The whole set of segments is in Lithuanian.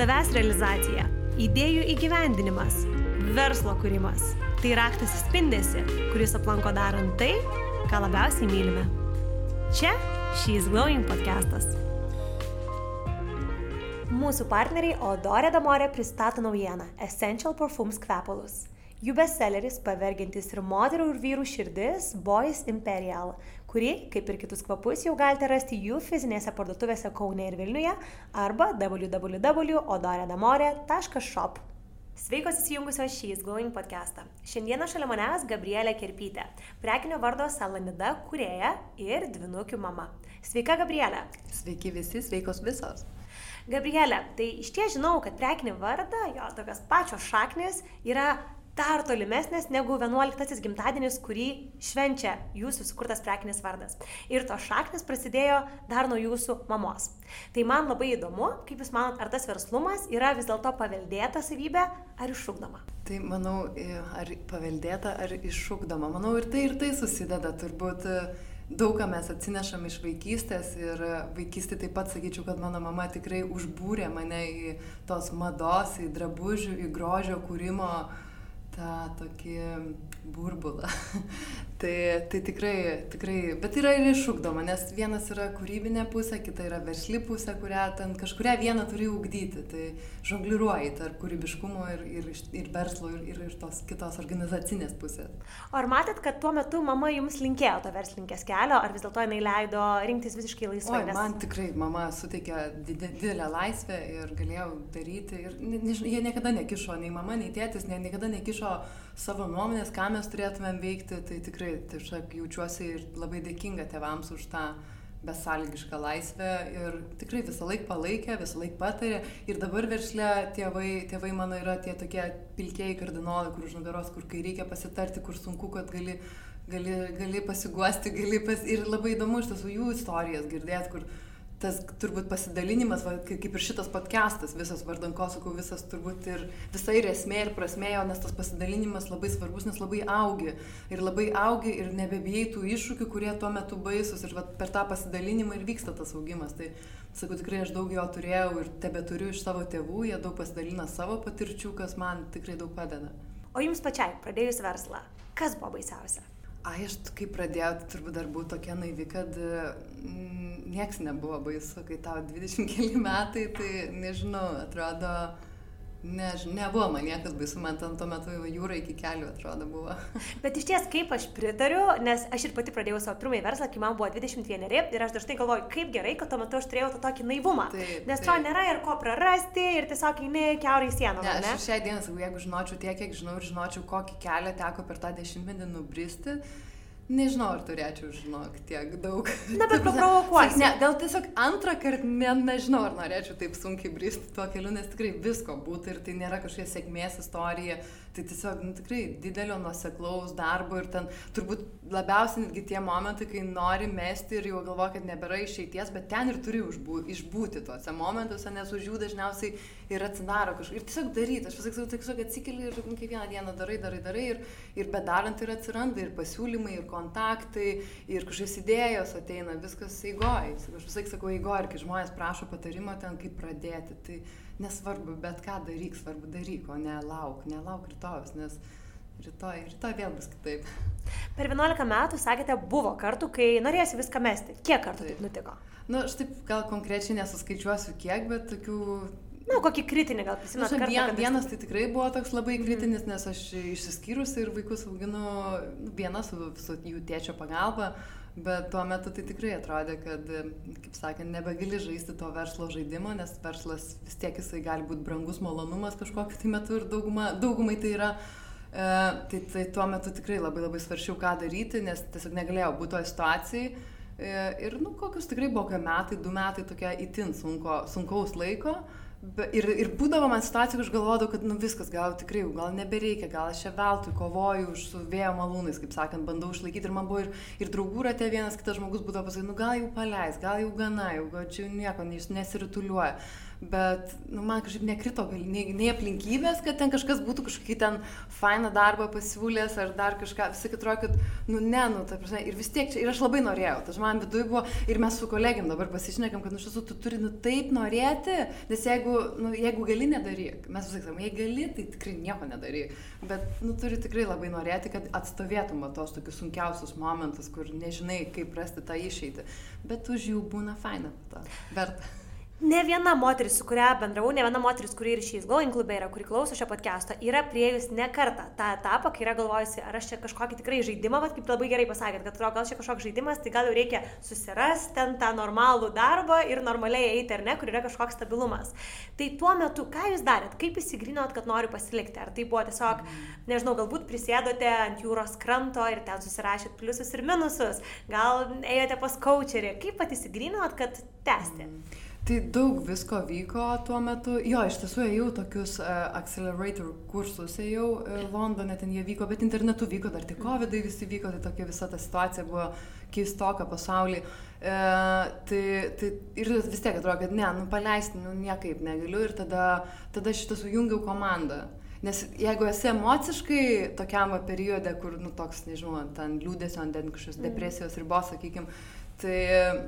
Savęs realizacija, idėjų įgyvendinimas, verslo kūrimas - tai raktas į spindesi, kuris aplanko darant tai, ką labiausiai mylime. Čia She's Glowing podcastas. Mūsų partneriai Odorė Damorė pristato naujieną Essential Perfumes kvepalus. Jų bestselleris pavergiantis ir moterų ir vyrų širdis Boys Imperial, kurį, kaip ir kitus kvapus, jau galite rasti jų fizinėse parduotuvėse Kaune ir Vilniuje arba www.odoredamorė.shop. Sveikos įsijungusios šį Glowing podcastą. Šiandieną šalia manęs Gabrielė Kerpytė, prekinio vardo Salanida kurėja ir dvinukių mama. Sveika, Gabrielė. Sveiki visi, sveikos visos. Gabrielė, tai iš ties žinau, kad prekinį vardą, jo tokios pačios šaknis yra dar tolimesnės negu 11 gimtadienis, kurį švenčia jūsų sukurtas prekinis vardas. Ir tos šaknis prasidėjo dar nuo jūsų mamos. Tai man labai įdomu, kaip Jūs manot, ar tas verslumas yra vis dėlto paveldėta savybė ar iššūkdama? Tai manau, ar paveldėta, ar iššūkdama. Manau, ir tai ir tai susideda turbūt. Daug ką mes atsinešam iš vaikystės ir vaikystė taip pat sakyčiau, kad mano mama tikrai užbūrė mane į tos mados, į drabužių, į grožio kūrimo uh, tą tokį burbulą. Tai, tai tikrai, tikrai, bet yra ir iššūkdoma, nes vienas yra kūrybinė pusė, kita yra versli pusė, kurią ten kažkuria vieną turi ugdyti. Tai žongliruoji tarp kūrybiškumo ir, ir, ir verslo ir, ir, ir tos kitos organizacinės pusės. Ar matėt, kad tuo metu mama jums linkėjo to verslininkės kelio, ar vis dėlto jinai leido rinktis visiškai laisvai? O, nes... man tikrai mama suteikė didelę laisvę ir galėjau daryti. Ir ne, ne, jie niekada nekišo, nei mama, nei tėtis, ne, niekada nekišo savo nuomonės, ką mes turėtumėm veikti, tai tikrai tiesiog jaučiuosi ir labai dėkinga tėvams už tą besalgišką laisvę ir tikrai visą laiką palaikė, visą laiką patarė. Ir dabar verslė tėvai, tėvai mano yra tie tokie pilkėjai kardinolai, kur už nugaros, kur kai reikia pasitarti, kur sunku, kad gali, gali, gali pasiguosti, gali pas... ir labai įdomu iš tiesų jų istorijas girdėti, kur tas turbūt pasidalinimas, va, kaip ir šitas podcastas, visas vardan ko sakau, visas turbūt ir visa ir esmė ir prasmėjo, nes tas pasidalinimas labai svarbus, nes labai augi. Ir labai augi ir nebebijai tų iššūkių, kurie tuo metu baisus. Ir va, per tą pasidalinimą ir vyksta tas augimas. Tai sakau, tikrai aš daug jo turėjau ir tebe turiu iš savo tėvų, jie daug pasidalina savo patirčių, kas man tikrai daug padeda. O jums pačiai, pradėjus verslą, kas buvo baisiausia? Ai, aš kai pradėjau, tai turbūt dar buvau tokia naivi, kad mm, nieks nebuvo baisu, kai tau 20 keli metai, tai nežinau, atrodo, Ne, nebuvo man niekas baisu, man ten tuo metu jūra iki kelių atrodo buvo. Bet iš ties, kaip aš pritariu, nes aš ir pati pradėjau savo pirmąjį verslą, kai man buvo 21 ir aš dažnai galvoju, kaip gerai, kad tuo metu aš turėjau tą tokį naivumą. Taip, nes to nėra ir ko prarasti ir tiesiog eini keurai sieną. Ne, ne? aš šią dieną jeigu žinočiau tiek, kiek žinau ir žinočiau, kokį kelią teko per tą dešimtmetį nubristi, Nežinau, ar turėčiau žinok tiek daug. Na, bet paprovokuosi. Ne, gal tiesiog antrą kartą, ne, nežinau, ar norėčiau taip sunkiai bristi tuo keliu, nes tikrai visko būtų ir tai nėra kažkokia sėkmės istorija, tai tiesiog nu, tikrai didelio nuoseklaus darbo ir ten turbūt labiausiai netgi tie momentai, kai nori mesti ir jau galvoja, kad nebėra išeities, bet ten ir turi užbū, išbūti tuose momentuose, nes už jų dažniausiai ir atsidaro kažkas. Ir tiesiog daryti, aš pasakysiu, tiesiog atsikeli ir kiekvieną dieną darai, darai, darai ir, ir bedarant ir atsiranda ir pasiūlymai, ir kontaktai ir kažkokios idėjos ateina, viskas eigoj. Aš visai sakau eigoj, ir kai žmonės prašo patarimo ten, kaip pradėti, tai nesvarbu, bet ką daryk, svarbu daryk, o ne lauk, nelauk rytojus, nes rytoj, rytoj vėl bus kitaip. Per 11 metų, sakėte, buvo kartų, kai norėjosi viską mesti. Kiek kartų taip, taip nutiko? Na, nu, aš taip gal konkrečiai nesuskaičiuosiu kiek, bet tokių Na, kokį kritinį gal prisimenate? Nu, vien, vienas tai tikrai buvo toks labai mhm. kritinis, nes aš išsiskyrus ir vaikus auginu nu, vieną su, su jų tėčio pagalba, bet tuo metu tai tikrai atrodė, kad, kaip sakant, nebegali žaisti to verslo žaidimo, nes verslas vis tiek jisai gali būti brangus malonumas kažkokiu tai metu ir dauguma, daugumai tai yra. E, tai, tai tuo metu tikrai labai labai svaršiau, ką daryti, nes tiesiog negalėjau būti toje situacijoje. Ir, nu, kokius tikrai buvo metai, du metai tokia itin sunko, sunkaus laiko. Be, ir, ir būdavo man situacija, kur aš galvodavau, kad nu viskas, gal tikrai, gal nebereikia, gal aš čia veltui kovoju už su vėjo malūnais, kaip sakant, bandau išlaikyti. Ir man buvo ir, ir draugų rate vienas kitas žmogus būdavo pasakyti, nu gal jau paleis, gal jau gana, jau gal čia nieko nesirituliuoja bet nu, man kažkaip nekrito gal, nei, nei aplinkybės, kad ten kažkas būtų kažkokį ten fainą darbą pasiūlęs ar dar kažką, vis tik atrodo, kad, nu ne, nu, ta prasme, ir vis tiek čia, ir aš labai norėjau, tas man viduje buvo, ir mes su kolegiam dabar pasišnekam, kad, nu, iš tiesų, tu turi, nu, taip norėti, nes jeigu nu, jeigu gali nedaryk, mes sakom, jei gali, tai tikrai nieko nedaryk. Bet, nu, turi tikrai labai norėti, kad atstovėtum tos tokius sunkiausius momentus, kur nežinai, kaip rasti tą išeitį. Bet už jų būna faina, ta, verta ne viena moteris, su kuria bendravau, ne viena moteris, kuri ir šiais Going klube yra, kuri klauso šio podcast'o, yra prieėjus ne kartą tą etapą, kai yra galvojusi, ar aš čia kažkokį tikrai žaidimą, bet kaip labai gerai pasakėt, kad gal čia kažkoks žaidimas, tai gal jau reikia susirasti ten tą normalų darbą ir normaliai eiti, ar ne, kur yra kažkoks stabilumas. Tai tuo metu, ką jūs darėt, kaip įsigrinot, kad noriu pasilikti, ar tai buvo tiesiog, nežinau, galbūt prisėdote ant jūros kranto ir ten susirašėt pliusus ir minusus, gal ėjote pas coacherį, kaip pat įsigrinot, kad tęsti. Mm. Tai daug visko vyko tuo metu. Jo, iš tiesų ėjau tokius uh, accelerator kursus, ėjau uh, Londone, ten jie vyko, bet internetu vyko, dar tik COVID visi vyko, tai tokia visa ta situacija buvo keistoka pasaulyje. Uh, tai, tai ir vis tiek atrodo, kad ne, nu paleisti, nu niekaip negaliu ir tada, tada šitą sujungiau komandą. Nes jeigu esi emociškai tokiam periode, kur, nu, toks, nežinau, ten liūdėsio, ten kažkokios mm. depresijos ribos, sakykime, Tai,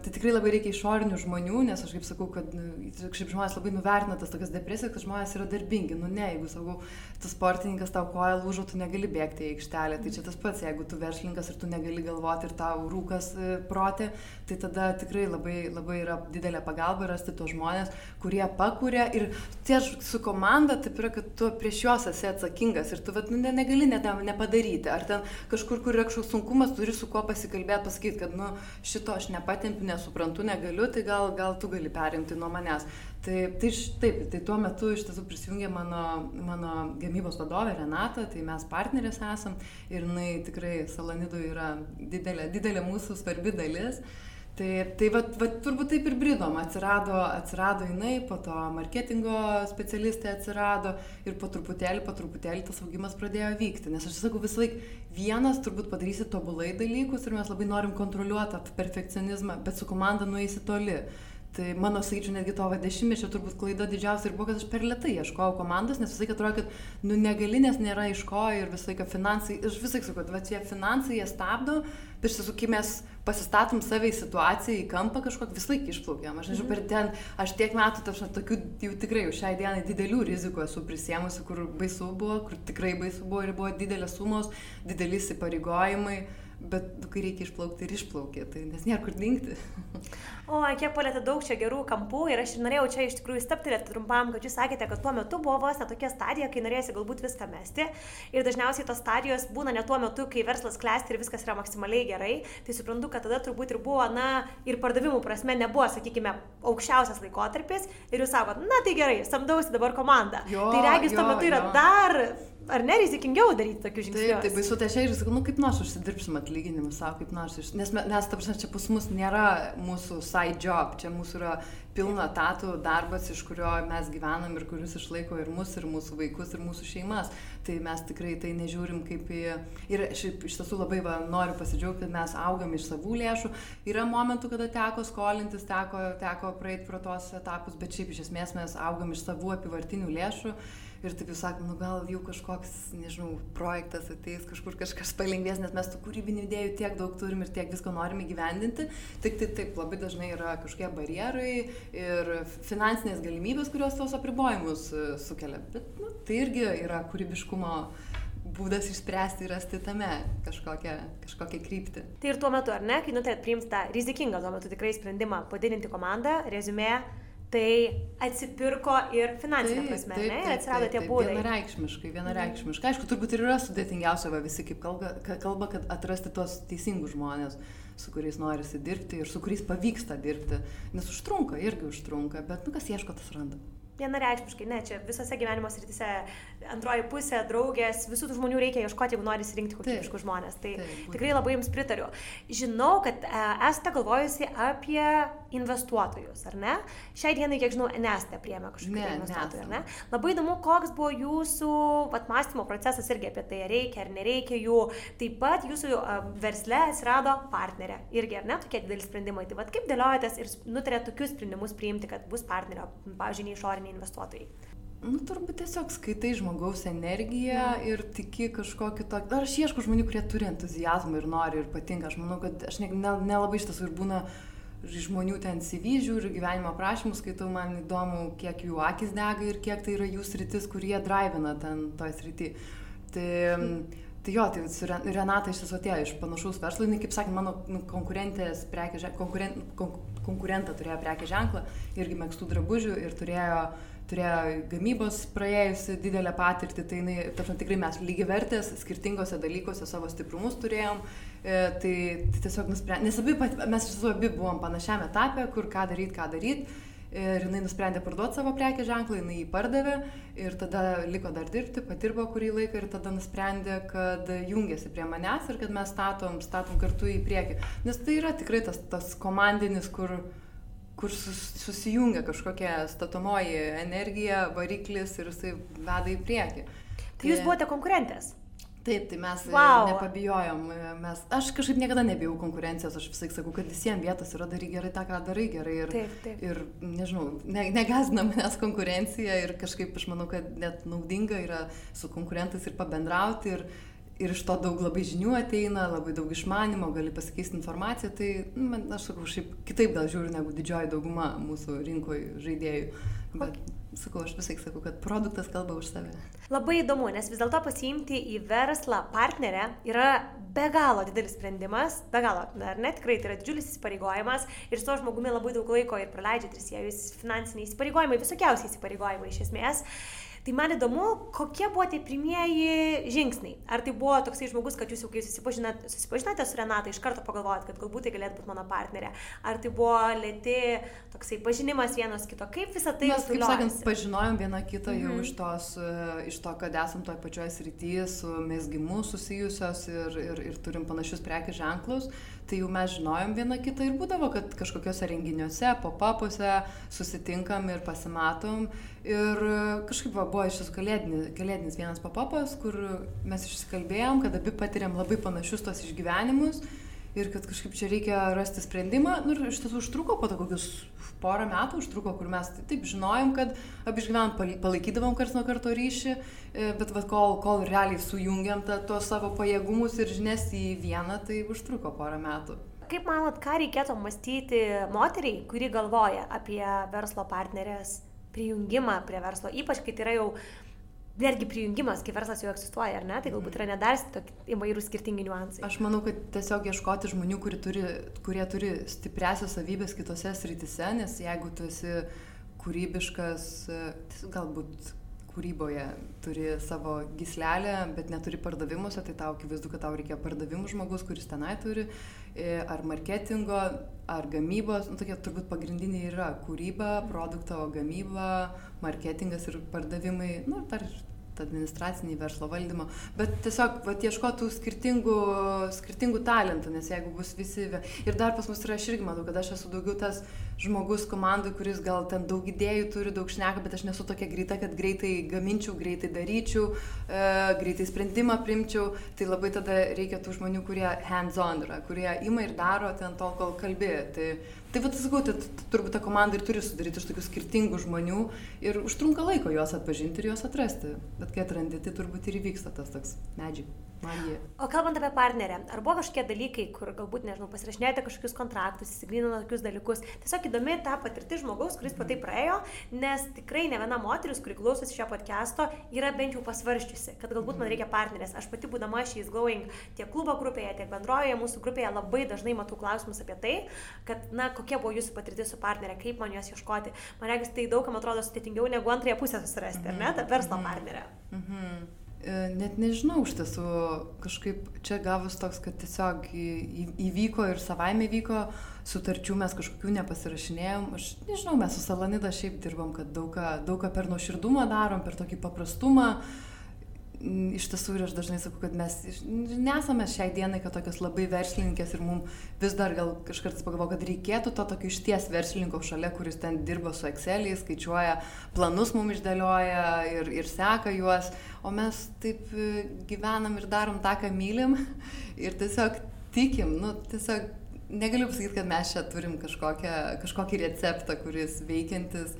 tai tikrai labai reikia išorinių žmonių, nes aš kaip sakau, kad nu, kažkaip žmonės labai nuvertina tas tokias depresijas, kad žmonės yra darbingi. Nu ne, jeigu sakau, tu sportininkas tau koja lūžo, tu negali bėgti į aikštelę. Tai čia tas pats, jeigu tu verslininkas ir tu negali galvoti ir tau rūkas e, protė, tai tada tikrai labai, labai yra didelė pagalba rasti tos žmonės, kurie pakūrė ir tie su komanda taip yra, kad tu prieš juos esi atsakingas ir tu vat, nu, ne, negali net nepadaryti. Ar ten kažkur, kur yra kažkoks sunkumas, turi su kuo pasikalbėti, pasakyti, kad nu, šito aš nepatempiu, nesuprantu, negaliu, tai gal, gal tu gali perimti nuo manęs. Tai, tai taip, tai tuo metu iš tiesų prisijungė mano, mano gamybos vadovė Renata, tai mes partnerės esam ir jinai tikrai Salanidų yra didelė, didelė mūsų svarbi dalis. Tai, tai va, va, turbūt taip ir bridom, atsirado, atsirado jinai, po to marketingo specialistai atsirado ir po truputėlį, po truputėlį tas augimas pradėjo vykti. Nes aš sakau, vis laik vienas turbūt padarysi tobulai dalykus ir mes labai norim kontroliuoti tą perfekcionizmą, bet su komanda nueisi toli. Tai mano, sakyčiau, netgi to dešimtmečio turbūt klaida didžiausia ir buvo, kad aš per lietai ieškojau komandos, nes visai atrodo, kad, nu, negali, nes nėra iš ko ir visai, kad finansai, aš visai sakau, kad va, tie finansai jie stabdo, bet iš tiesų, kai mes pasistatom save į situaciją, į kampą kažkokį, vis laik išplaukiam. Aš nežinau, per mhm. ten, aš tiek metų, tašna, tokių jau tikrai jau šiai dienai didelių rizikų esu prisėmusi, kur baisu buvo, kur tikrai baisu buvo ir buvo didelės sumos, dideli įsipareigojimai bet kai reikia išplaukti ir išplaukė, tai nes nėra kur dingti. O, kiek palėtė daug čia gerų kampų ir aš ir norėjau čia iš tikrųjų staptelėti trumpam, kad jūs sakėte, kad tuo metu buvo vos netokia stadija, kai norėsi galbūt viską mesti. Ir dažniausiai tos stadijos būna ne tuo metu, kai verslas klesti ir viskas yra maksimaliai gerai. Tai suprantu, kad tada turbūt ir buvo, na, ir pardavimų prasme nebuvo, sakykime, aukščiausias laikotarpis. Ir jūs sakot, na tai gerai, samdausi dabar komandą. Jo, tai regis tuo metu yra jo. dar ar ne rizikingiau daryti tokius žingsnius? Taip, taip, baisu, tai aš ir sakau, nu kaip nors užsidirbsim atlyginimus savo, kaip nors, nes, nes ta prasme, čia pas mus nėra mūsų side job, čia mūsų yra pilna tatų darbas, iš kurio mes gyvenam ir kuris išlaiko ir mus, ir mūsų vaikus, ir mūsų šeimas. Tai mes tikrai tai nežiūrim kaip į... Ir šiaip iš tiesų labai va, noriu pasidžiaugti, kad mes augam iš savų lėšų. Yra momentų, kada teko skolintis, teko, teko praeiti pro tos etapus, bet šiaip iš esmės mes augam iš savų apivartinių lėšų ir taip jau sakom, nu gal jau kažkoks, nežinau, projektas ateis, kažkur kažkas palengvės, nes mes tų kūrybinių idėjų tiek daug turim ir tiek visko norim įgyvendinti. Tik tai taip labai dažnai yra kažkokie barjerai ir finansinės galimybės, kurios tos apribojimus e, sukelia. Bet nu, tai irgi yra kūrybiškumo būdas išspręsti ir rasti tame kažkokią, kažkokią kryptį. Tai ir tuo metu, ar ne, kai nutarėt priimti tą rizikingą tuo metu tikrai sprendimą padidinti komandą, rezumė, tai atsipirko ir finansinė prasme, taip, taip, ne? Ir atsirado taip, tie būdai. Vienareikšmiškai, vienareikšmiškai. Aišku, turbūt ir yra sudėtingiausia, va, visi kaip kalba, kalba, kad atrasti tos teisingus žmonės, su kuriais norisi dirbti ir su kuriais pavyksta dirbti. Nes užtrunka, irgi užtrunka, bet nu kas ieško, tas randa. Vienareikšmiškai, ne, čia visose gyvenimo srityse antroji pusė, draugės, visų tų žmonių reikia ieškoti, jeigu nori rinkti kokybiškus žmonės. Tai taip, tikrai labai jums pritariu. Žinau, kad esate galvojusi apie investuotojus, ar ne? Šiai dienai, kiek žinau, nesate priemę kažkokių investuotojų, ar ne? Labai įdomu, koks buvo jūsų pat mąstymo procesas irgi apie tai, ar reikia ar nereikia jų. Taip pat jūsų e, versle atsirado partnerė. Irgi, ar ne, tokie dideli sprendimai. Tai vad kaip dėliojatės ir nutarėte tokius sprendimus priimti, kad bus partnerio, pavyzdžiui, neišoriniai investuotojai. Nu, turbūt tiesiog skaitai žmogaus energiją mm. ir tiki kažkokį tokį. Ar aš ieškau žmonių, kurie turi entuzijazmą ir nori ir patinka. Aš manau, kad aš nelabai ne, ne iš tiesų ir būna žmonių ten CV žiūriu, gyvenimo aprašymus skaitau, man įdomu, kiek jų akis dega ir kiek tai yra jų sritis, kurie drivina ten toj srity. Tai, tai jo, tai su Renata iš tiesų atėjo iš panašaus verslo, jinai, kaip sakė, mano nu, konkurentės prekė, konkuren, kon, konkurentą turėjo prekė ženklą, irgi mėgstų drabužių ir turėjo turėjo gamybos praėjusi didelę patirtį, tai jinai, tarp, tikrai mes lygiai vertės, skirtingose dalykuose savo stiprumus turėjom, e, tai, tai tiesiog nusprendėme, nes abi, mes iš tiesų abi buvom panašiame etape, kur ką daryti, ką daryti. Ir jinai nusprendė parduoti savo prekės ženklą, jinai jį pardavė ir tada liko dar dirbti, patirbo kurį laiką ir tada nusprendė, kad jungiasi prie manęs ir kad mes statom, statom kartu į priekį. Nes tai yra tikrai tas, tas komandinis, kur, kur sus, susijungia kažkokia statomoji energija, variklis ir jisai veda į priekį. Tai jūs buvote konkurentės? Taip, tai mes e, wow. nepabijojom. E, mes, aš kažkaip niekada nebijau konkurencijos, aš visai sakau, kad visiems vietos yra darai gerai tą, ką darai gerai. Ir, taip, taip. ir nežinau, ne, negazina manęs konkurencija ir kažkaip aš manau, kad net naudinga yra su konkurentais ir pabendrauti. Ir, ir iš to daug labai žinių ateina, labai daug išmanimo, gali pasikeisti informaciją, tai nu, man, aš sakau, šiaip kitaip gal žiūriu negu didžioji dauguma mūsų rinkoje žaidėjų. Bet, sakau, aš visai sakau, kad produktas kalba už save. Labai įdomu, nes vis dėlto pasiimti į verslą partnerę yra be galo didelis sprendimas, be galo, ar ne, tikrai tai yra didžiulis įsipareigojimas ir su to žmogumi labai daug laiko ir praleidžiat ir siejus finansiniai įsipareigojimai, visokiausiai įsipareigojimai iš esmės. Tai man įdomu, kokie buvo tie pirmieji žingsniai. Ar tai buvo toksai žmogus, kad jūs jau kai susipažinote, susipažinote su Renata, iš karto pagalvojot, kad galbūt tai galėtų būti mano partnerė. Ar tai buvo lėti toksai pažinimas vienas kito, kaip visą tai mes, kaip sakant, pažinojom vieną kitą mm -hmm. jau mhm. iš, tos, iš to, kad esam toje pačioje srityje su mesgimu susijusios ir, ir, ir turim panašius prekių ženklus tai jau mes žinojom viena kitą ir būdavo, kad kažkokiuose renginiuose, pop-upuose susitinkam ir pasimatom. Ir kažkaip va, buvo šis kalėdinis, kalėdinis vienas pop-upas, kur mes išsikalbėjom, kad abi patiriam labai panašius tos išgyvenimus ir kad kažkaip čia reikia rasti sprendimą. Nu, ir iš tiesų užtruko po to kokius porą metų, užtruko, kur mes taip žinojom, kad abi išgyvenam, palaikydavom kars nuo karto ryšį, e, bet va, kol, kol realiai sujungiam tuos savo pajėgumus ir žinias į vieną, tai užtruko porą metų. Kaip manot, ką reikėtų mąstyti moteriai, kuri galvoja apie verslo partnerės prijungimą prie verslo, ypač kai tai yra jau netgi prijungimas, kai verslas jau egzistuoja, ar ne, tai galbūt yra nedar įvairūs skirtingi niuansai. Aš manau, kad tiesiog ieškoti žmonių, kurie turi, kurie turi stipresios savybės kitose srityse, nes jeigu tu esi kūrybiškas, galbūt kūryboje turi savo gislelę, bet neturi pardavimuose, tai tau akivaizdu, kad tau reikia pardavimų žmogus, kuris tenai turi, e, ar marketingo, ar gamybos, nu, tokie turbūt pagrindiniai yra kūryba, produkto gamyba, marketingas ir pardavimai, nu, dar administracinį verslo valdymą, bet tiesiog vat, ieškotų skirtingų, skirtingų talentų, nes jeigu bus visi... Ir dar pas mus yra, aš irgi matau, kad aš esu daugiau tas žmogus komandai, kuris gal ten daug idėjų turi, daug šneka, bet aš nesu tokia greita, kad greitai gaminčiau, greitai daryčiau, e, greitai sprendimą primčiau. Tai labai tada reikia tų žmonių, kurie hands-on yra, kurie ima ir daro ten tol, kol kalbė. Tai Tai vad sakau, tai turbūt ta komanda ir turi sudaryti iš tokių skirtingų žmonių ir užtrunka laiko juos atpažinti ir juos atrasti. Bet kai atrandi, tai turbūt ir įvyksta tas toks medžiai. Magija. O kalbant apie partnerę, ar buvo kažkokie dalykai, kur galbūt, nežinau, pasirašinėjote kažkokius kontraktus, įsigrynino tokius dalykus. Tiesiog įdomi ta patirtis žmogaus, kuris po tai praėjo, nes tikrai ne viena moteris, kuri klausosi šio podcast'o, yra bent jau pasvarščiusi, kad galbūt man reikia partnerės. Aš pati būdama šiais Glowing tiek klubo grupėje, tiek bendrojoje mūsų grupėje labai dažnai matau klausimus apie tai, kad, na, kokia buvo jūsų patirtis su partnerė, kaip man jos ieškoti. Man regis tai daugam atrodo sudėtingiau negu antrąją pusę susirasti, ar ne, tą verslo mhm. partnerę. Mhm. Mm net nežinau, iš tiesų kažkaip čia gavus toks, kad tiesiog įvyko ir savaime įvyko, sutarčių mes kažkokių nepasirašinėjom. Aš nežinau, mes su Salanida šiaip dirbam, kad daug ką, daug per nuoširdumą darom, per tokį paprastumą. Uh, iš tiesų ir aš dažnai sakau, kad mes nesame šiai dienai, kad tokios labai verslininkės ir mums vis dar gal kažkart pagalvoju, kad reikėtų to tokio išties verslininko šalia, kuris ten dirba su Exceliais, skaičiuoja planus mums išdėlioja ir, ir seka juos, o mes taip e, gyvenam ir darom tą, ką mylim. Ir tiesiog tikim, nu tiesiog negaliu pasakyti, kad mes čia turim kažkokią, kažkokį receptą, kuris veikiantis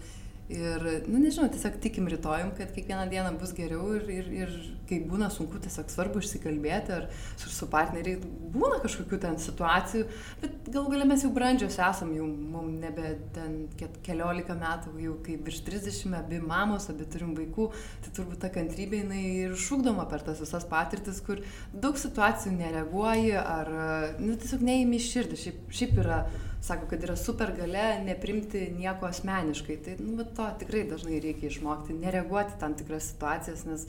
Ir, nu nežinau, tiesiog tikim rytojim, kad kiekvieną dieną bus geriau ir, ir, ir kai būna sunku, tiesiog svarbu išsikalbėti ar su, su partneriai, būna kažkokių ten situacijų, bet gal galia mes jau brandžios esam, jau mums nebe ten keliolika metų, jau kaip virš 30, abi mamos, abi turim vaikų, tai turbūt ta kantrybė jinai ir šūkdoma per tas visas patirtis, kur daug situacijų nereaguoji ar, nu, tiesiog neįmi širdį, šiaip, šiaip yra sako, kad yra super gale neprimti nieko asmeniškai. Tai nu, to tikrai dažnai reikia išmokti, nereaguoti tam tikras situacijas, nes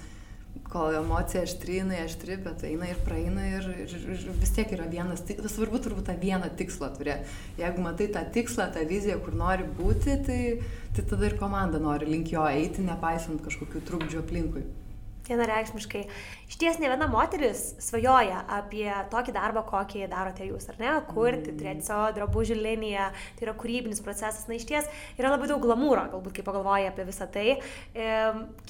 kol emocija aštri, jinai aštri, bet eina ir praeina ir, ir, ir vis tiek yra vienas tikslas, svarbu turbūt tą vieną tikslą turėti. Jeigu matai tą tikslą, tą viziją, kur nori būti, tai, tai tada ir komanda nori link jo eiti, nepaisant kažkokių trukdžių aplinkui. Vienareikšmiškai. Iš ties ne viena moteris svajoja apie tokį darbą, kokį darote jūs, ar ne? Kurti, mm. turėti savo drabužių liniją, tai yra kūrybinis procesas. Na iš ties yra labai daug glamūro, galbūt kai pagalvoji apie visą tai.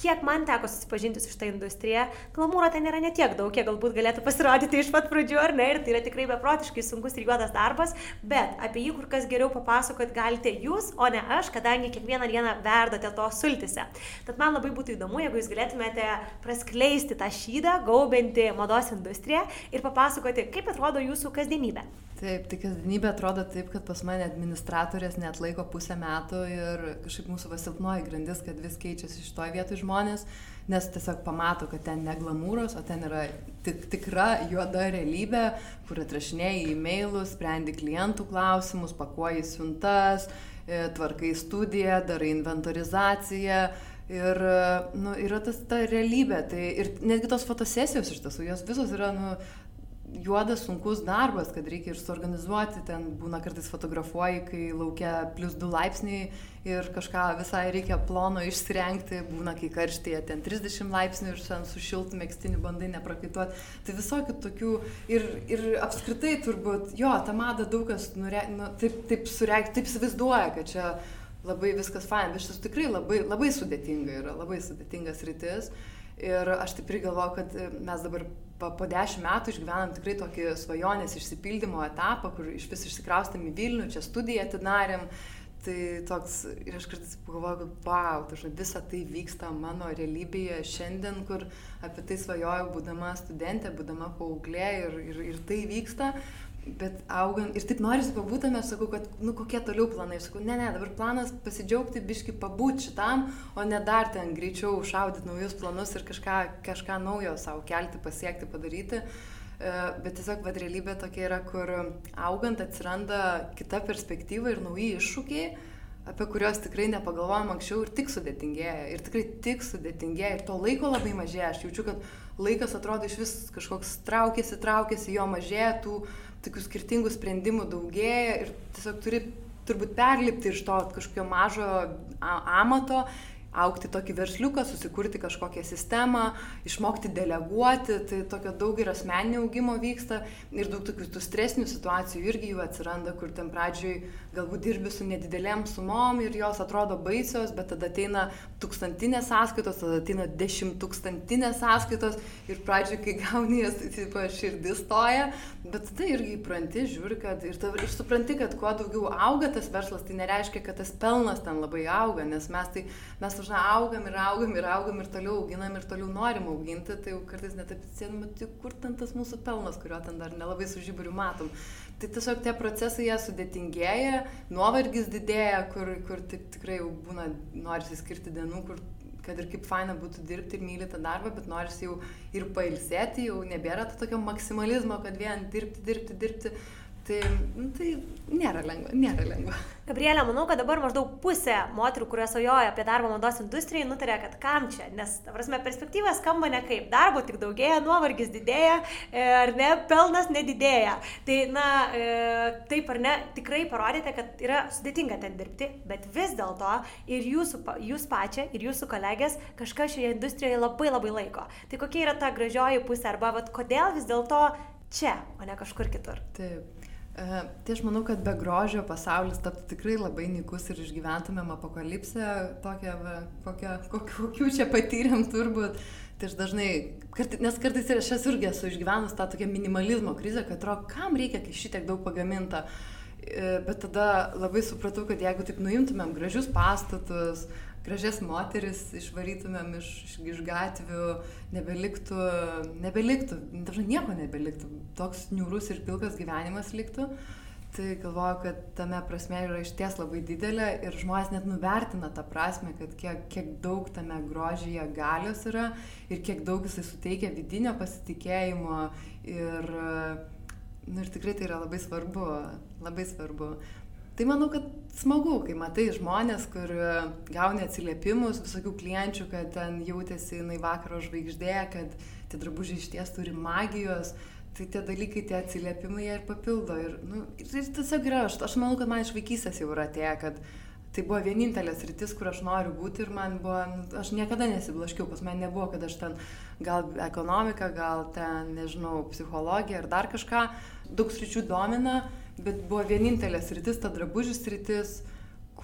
Kiek man teko susipažinti su šitą industriją, glamūro ten yra netiek daug, kiek galbūt galėtų pasirodyti iš pat pradžių, ar ne? Ir tai yra tikrai beprotiškai sunkus ir juodas darbas, bet apie jį kur kas geriau papasakot galite jūs, o ne aš, kadangi kiekvieną dieną verdote to sultise. Tad man labai būtų įdomu, jeigu jūs galėtumėte praskleisti tą šydą, gaubinti mados industriją ir papasakoti, kaip atrodo jūsų kasdienybė. Taip, tai kasdienybė atrodo taip, kad pas mane administratorės net laiko pusę metų ir kažkaip mūsų vasilpnoji grandis, kad vis keičiasi šitoje vietoje žmonės, nes tiesiog pamato, kad ten neglamūros, o ten yra tik, tikra juoda realybė, kur atrašinėjai e-mailus, sprendi klientų klausimus, pakuoji siuntas, e, tvarkai studiją, darai inventorizaciją Ir nu, yra tas ta realybė. Tai ir netgi tos fotosesijos iš tiesų, jos visos yra nu, juodas, sunkus darbas, kad reikia ir suorganizuoti, ten būna kartais fotografuoji, kai laukia plus 2 laipsniai ir kažką visai reikia plono išsirengti, būna kai karštėje ten 30 laipsnių ir ten su šiltų mėgstiniu bandai neprakaituoti. Tai visokių tokių ir, ir apskritai turbūt, jo, tą madą daug kas nure, nu, taip, taip, sureg, taip įsivaizduoja, kad čia labai viskas fain, bet šis tikrai labai, labai sudėtinga yra, labai sudėtingas rytis. Ir aš tikrai galvoju, kad e, mes dabar po, po dešimt metų išgyvenam tikrai tokį svajonės išsipildymo etapą, kur iš vis išsikraustėm į Vilnių, čia studiją atidarėm. Tai toks, ir aš kartais pagalvoju, kad, wow, tai visa tai vyksta mano realybėje šiandien, kur apie tai svajojau, būdama studentė, būdama paauglė ir, ir, ir tai vyksta bet augant ir taip norisi pabūt tame, sakau, kad, nu, kokie toliau planai. Sakau, ne, ne, dabar planas pasidžiaugti, biški pabūt šitam, o ne dar ten greičiau šaudyti naujus planus ir kažką, kažką naujo savo kelti, pasiekti, padaryti. E, bet tiesiog, vad realybė tokia yra, kur augant atsiranda kita perspektyva ir nauji iššūkiai, apie kuriuos tikrai nepagalvojom anksčiau ir tik sudėtingėja. Ir tikrai tik sudėtingėja. Ir to laiko labai mažėja. Aš jaučiu, kad laikas atrodo iš vis kažkoks traukėsi, traukėsi, jo mažėja, tų tokių skirtingų sprendimų daugėja ir tiesiog turi turbūt perlipti iš to kažkokio mažo amato aukti tokį versliuką, susikurti kažkokią sistemą, išmokti deleguoti, tai tokio daug ir asmeninio augimo vyksta. Ir daug tokių tų stresinių situacijų irgi jų atsiranda, kur ten pradžioj galbūt dirbi su nedidelėm sumom ir jos atrodo baisios, bet tada ateina tūkstantinės sąskaitos, tada ateina dešimttūkstantinės sąskaitos ir pradžioj, kai gauni jas, tai tipo širdis stoja, bet tada irgi įpranti, žiūri, kad ir, ta, ir supranti, kad kuo daugiau auga tas verslas, tai nereiškia, kad tas pelnas ten labai auga, nes mes tai, mes dažnai augam ir augam ir augam ir toliau auginam ir toliau norim auginti, tai jau kartais net atsisėdam, tai kur ten tas mūsų pelnas, kurio ten dar nelabai su žiburiu matom. Tai tiesiog tie procesai jie sudėtingėja, nuovargis didėja, kur, kur tik, tikrai jau būna, norisi skirti dienų, kur kad ir kaip faina būtų dirbti ir myli tą darbą, bet norisi jau ir pailsėti, jau nebėra to tokio maksimalizmo, kad vien dirbti, dirbti, dirbti. Tai, nu, tai nėra lengva, nėra lengva. Gabrielė, manau, kad dabar maždaug pusė moterų, kurios svajoja apie darbą mados industrijai, nutarė, kad kam čia, nes, prasme, perspektyva skamba ne kaip, darbo tik daugėja, nuovargis didėja, e, ar ne, pelnas nedidėja. Tai, na, e, taip ar ne, tikrai parodėte, kad yra sudėtinga ten dirbti, bet vis dėlto ir jūsų, jūs pačia, ir jūsų kolegės kažką šioje industrijoje labai labai laiko. Tai kokia yra ta gražioji pusė, arba vat, kodėl vis dėlto čia, o ne kažkur kitur? Taip. Tai aš manau, kad be grožio pasaulis taptų tikrai labai nikus ir išgyventumėm apokalipsę, tokią, kokią, kokių čia patyrėm turbūt. Tai aš dažnai, kart, nes kartais ir aš esu irgi esu išgyvenus tą tokią minimalizmo krizę, kad atrodo, kam reikia, kai šitiek daug pagaminta. Bet tada labai supratau, kad jeigu taip nuimtumėm gražius pastatus, gražias moteris išvarytumėm iš, iš, iš gatvių, nebeliktų, nebeliktų, dažnai nieko nebeliktų, toks niūrus ir pilkas gyvenimas liktų. Tai galvoju, kad tame prasme yra išties labai didelė ir žmonės net nuvertina tą prasme, kad kiek, kiek daug tame grožyje galios yra ir kiek daug jisai suteikia vidinio pasitikėjimo ir, nu, ir tikrai tai yra labai svarbu, labai svarbu. Tai manau, kad smagu, kai matai žmonės, kur e, gauni atsiliepimus visokių klienčių, kad ten jautėsi jinai vakaro žvaigždė, kad tie drabužiai iš ties turi magijos, tai tie dalykai, tie atsiliepimai jie ir papildo. Ir, nu, tai tiesiog yra, aš, aš manau, kad man iš vaikystės jau yra atėję, kad tai buvo vienintelės rytis, kur aš noriu būti ir man buvo, nu, aš niekada nesiblaškiau, pas man nebuvo, kad aš ten gal ekonomika, gal ten, nežinau, psichologija ar dar kažką, daug sričių domina bet buvo vienintelė sritis, ta drabužių sritis,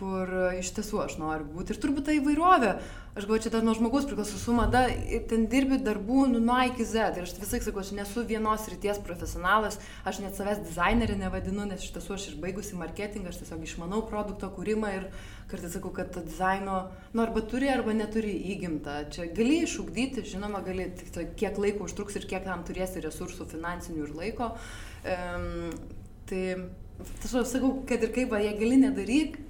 kur iš tiesų aš noriu būti. Ir turbūt ta įvairovė, aš galvoju, čia dar nuo žmogus priklauso su mada, ten dirbi darbų nu, nuo A iki Z. Ir aš visai sakau, aš nesu vienos ryties profesionalas, aš net savęs dizainerį nevadinu, nes iš tiesų aš išbaigusi marketingą, aš tiesiog išmanau produkto kūrimą ir kartais sakau, kad to dizaino, nu arba turi, arba neturi įgimtą. Čia gali išugdyti, žinoma, gali, tik kiek laiko užtruks ir kiek tam turėsi resursų finansinių ir laiko. Um, Tai aš sakau, kad ir kaip, jei gali nedaryk,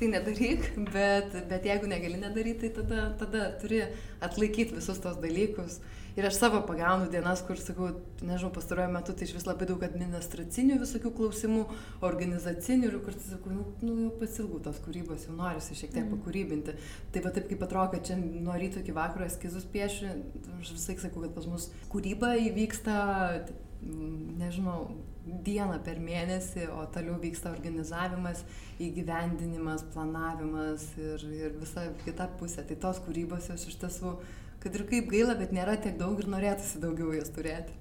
tai nedaryk, bet, bet jeigu negali nedaryti, tai tada, tada turi atlaikyti visus tos dalykus. Ir aš savo pagaunu dienas, kur sakau, nežinau, pastaruoju metu tai iš vis labai daug administracinių visokių klausimų, organizacinių ir kur sakau, nu, nu jau pasilgų tos kūrybos, jau norisi šiek tiek mm. pakūrybinti. Tai va taip kaip atrodo, kad čia nuo ryto iki vakaro eskizus piešiu, aš visai sakau, kad pas mus kūryba įvyksta, nežinau, dieną per mėnesį, o toliau vyksta organizavimas, įgyvendinimas, planavimas ir, ir visa kita pusė. Tai tos kūrybos jos iš tiesų, kad ir kaip gaila, bet nėra tiek daug ir norėtųsi daugiau jas turėti.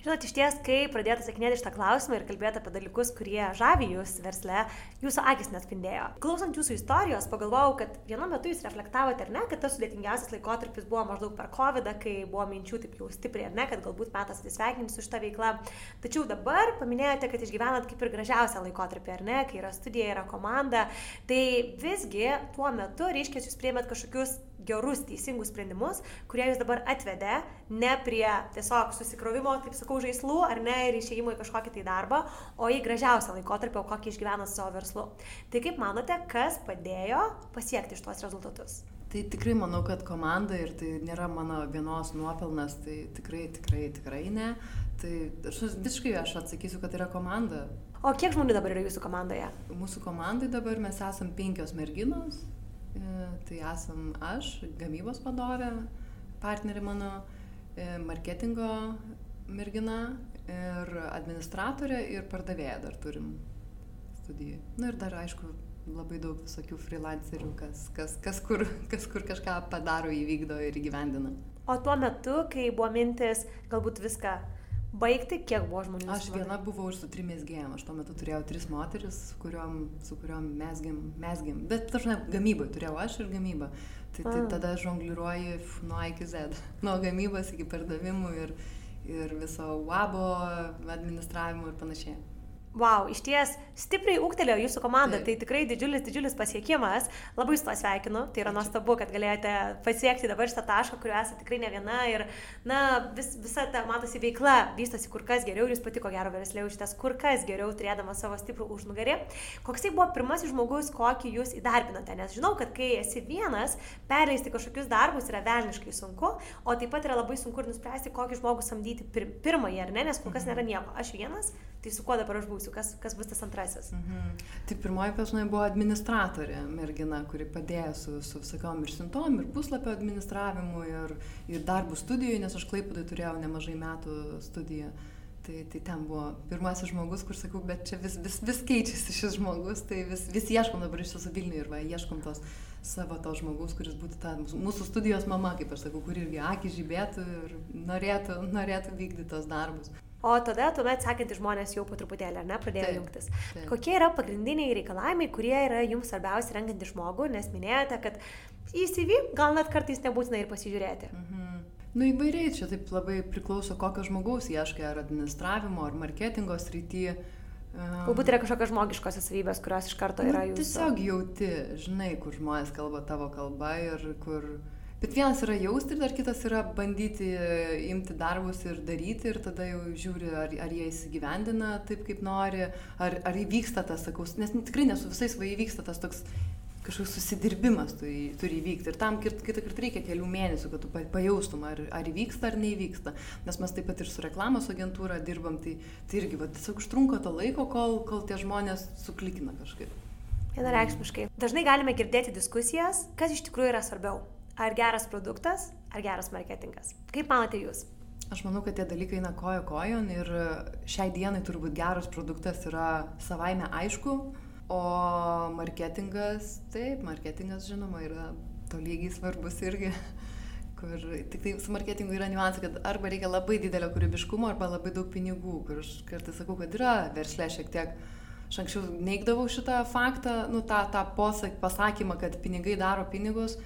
Žinot, iš ties, kai pradėjote sakinėti šitą klausimą ir kalbėti apie dalykus, kurie žavi jūs versle, jūsų akis nespindėjo. Klausant jūsų istorijos, pagalvojau, kad vienu metu jūs reflektavote, ar ne, kad tas sudėtingiausias laikotarpis buvo maždaug per COVID, kai buvo minčių taip jau stipriai, ar ne, kad galbūt metas atsisveikinti su šitą veiklą. Tačiau dabar paminėjote, kad išgyvenat kaip ir gražiausią laikotarpį, ar ne, kai yra studija, yra komanda. Tai visgi tuo metu, reiškia, jūs priėmėt kažkokius gerus, teisingus sprendimus, kurie jūs dabar atvedė ne prie tiesiog susikrovimo, taip sakau, žaislų, ar ne, ir išėjimo į kažkokį tai darbą, o į gražiausią laikotarpį, kokį išgyvena savo verslu. Tai kaip manote, kas padėjo pasiekti iš tuos rezultatus? Tai tikrai manau, kad komanda ir tai nėra mano vienos nuopelnas, tai tikrai, tikrai, tikrai ne. Tai aš visiškai aš atsakysiu, kad tai yra komanda. O kiek žmonių dabar yra jūsų komandoje? Mūsų komandai dabar mes esam penkios merginos, E, tai esam aš, gamybos vadovė, partnerė mano, e, marketingo mergina ir administratorė ir pardavėja dar turim studijai. Na ir dar aišku, labai daug visokių freelancerių, kas, kas, kas, kur, kas kur kažką padaro, įvykdo ir įgyvendina. O tuo metu, kai buvo mintis galbūt viską baigti, kiek buvo žmonių? Aš viena buvau ir su trim mesgėjom. Aš tuo metu turėjau tris moteris, kuriuom, su kuriuom mesgėm, mesgėm. Bet dažnai gamybai turėjau aš ir gamybą. Tai, tai tada žongliruoji nuo A iki Z. Nuo gamybos iki pardavimų ir, ir viso wabo administravimo ir panašiai. Wow, iš ties stipriai ūktelėjo jūsų komanda, Taip. tai tikrai didžiulis, didžiulis pasiekimas. Labai su to sveikinu, tai yra nuostabu, kad galėjote pasiekti dabar šitą tašką, kuriuo esate tikrai ne viena ir, na, vis, visa ta, matosi, veikla vystosi kur kas geriau ir jūs patiko gero verslė užtės kur kas geriau, turėdama savo stiprų užnugarį. Koks tai buvo pirmasis žmogus, kokį jūs įdarbinote, nes žinau, kad kai esi vienas, perleisti kažkokius darbus yra velniškai sunku, o taip pat yra labai sunku ir nuspręsti, kokį žmogų samdyti pir pirmąjį, ar ne, nes kol kas nėra nieko. Aš vienas, tai su kuo dabar aš būsiu, kas, kas bus tas antrasis. Mhm. Tai pirmoji mane buvo administratorė mergina, kuri padėjo su, su visokiom ir siuntom, ir puslapio administravimu, ir, ir darbų studijoje, nes aš klaipudai turėjau nemažai metų studiją. Tai, tai ten buvo pirmasis žmogus, kur sakau, bet čia vis, vis, vis keičiasi šis žmogus, tai vis, vis ieškom dabar iš viso Vilniuje ir va, ieškom tos savo to žmogus, kuris būtų ta mūsų studijos mama, kaip aš sakau, kur irgi akis žibėtų ir norėtų, norėtų vykdyti tos darbus. O tada, tuomet sekantys žmonės jau po truputėlį, ar ne, pradėjo taip, jungtis. Taip. Kokie yra pagrindiniai reikalavimai, kurie yra jums svarbiausi renkantį žmogų, nes minėjote, kad į CV gal net kartais nebūtina ir pasižiūrėti. Mhm. Nu įvairiai, čia taip labai priklauso, kokio žmogaus ieškai, ar administravimo, ar marketingo srity. Galbūt yra kažkokios žmogiškosios savybės, kurios iš karto yra nu, jūsų. Tiesiog jauti, žinai, kur žmonės kalba tavo kalba ir kur... Bet vienas yra jausti ir dar kitas yra bandyti imti darbus ir daryti ir tada jau žiūri, ar, ar jie įsigyvendina taip, kaip nori, ar, ar įvyksta tas, sakau, nes tikrai nesu visais va įvyksta tas toks kažkoks susidirbimas turi, turi įvykti. Ir tam kitą kartą reikia kelių mėnesių, kad tu pajaustum, ar, ar įvyksta ar neįvyksta. Nes mes taip pat ir su reklamos agentūra dirbam, tai, tai irgi va, tiesiog užtrunka to laiko, kol, kol tie žmonės suklikina kažkaip. Vienareikšmiškai. Dažnai galime girdėti diskusijas, kas iš tikrųjų yra svarbiau. Ar geras produktas, ar geras marketingas. Kaip manote jūs? Aš manau, kad tie dalykai eina kojo kojon ir šiai dienai turbūt geras produktas yra savaime aišku, O marketingas, taip, marketingas žinoma yra tolygiai svarbus irgi, kur tik tai su marketingu yra niuansai, kad arba reikia labai didelio kūrybiškumo, arba labai daug pinigų, kur aš kartais sakau, kad yra verslė šiek tiek. Aš anksčiau neigdavau šitą faktą, nu tą, tą posak, pasakymą, kad pinigai daro pinigus,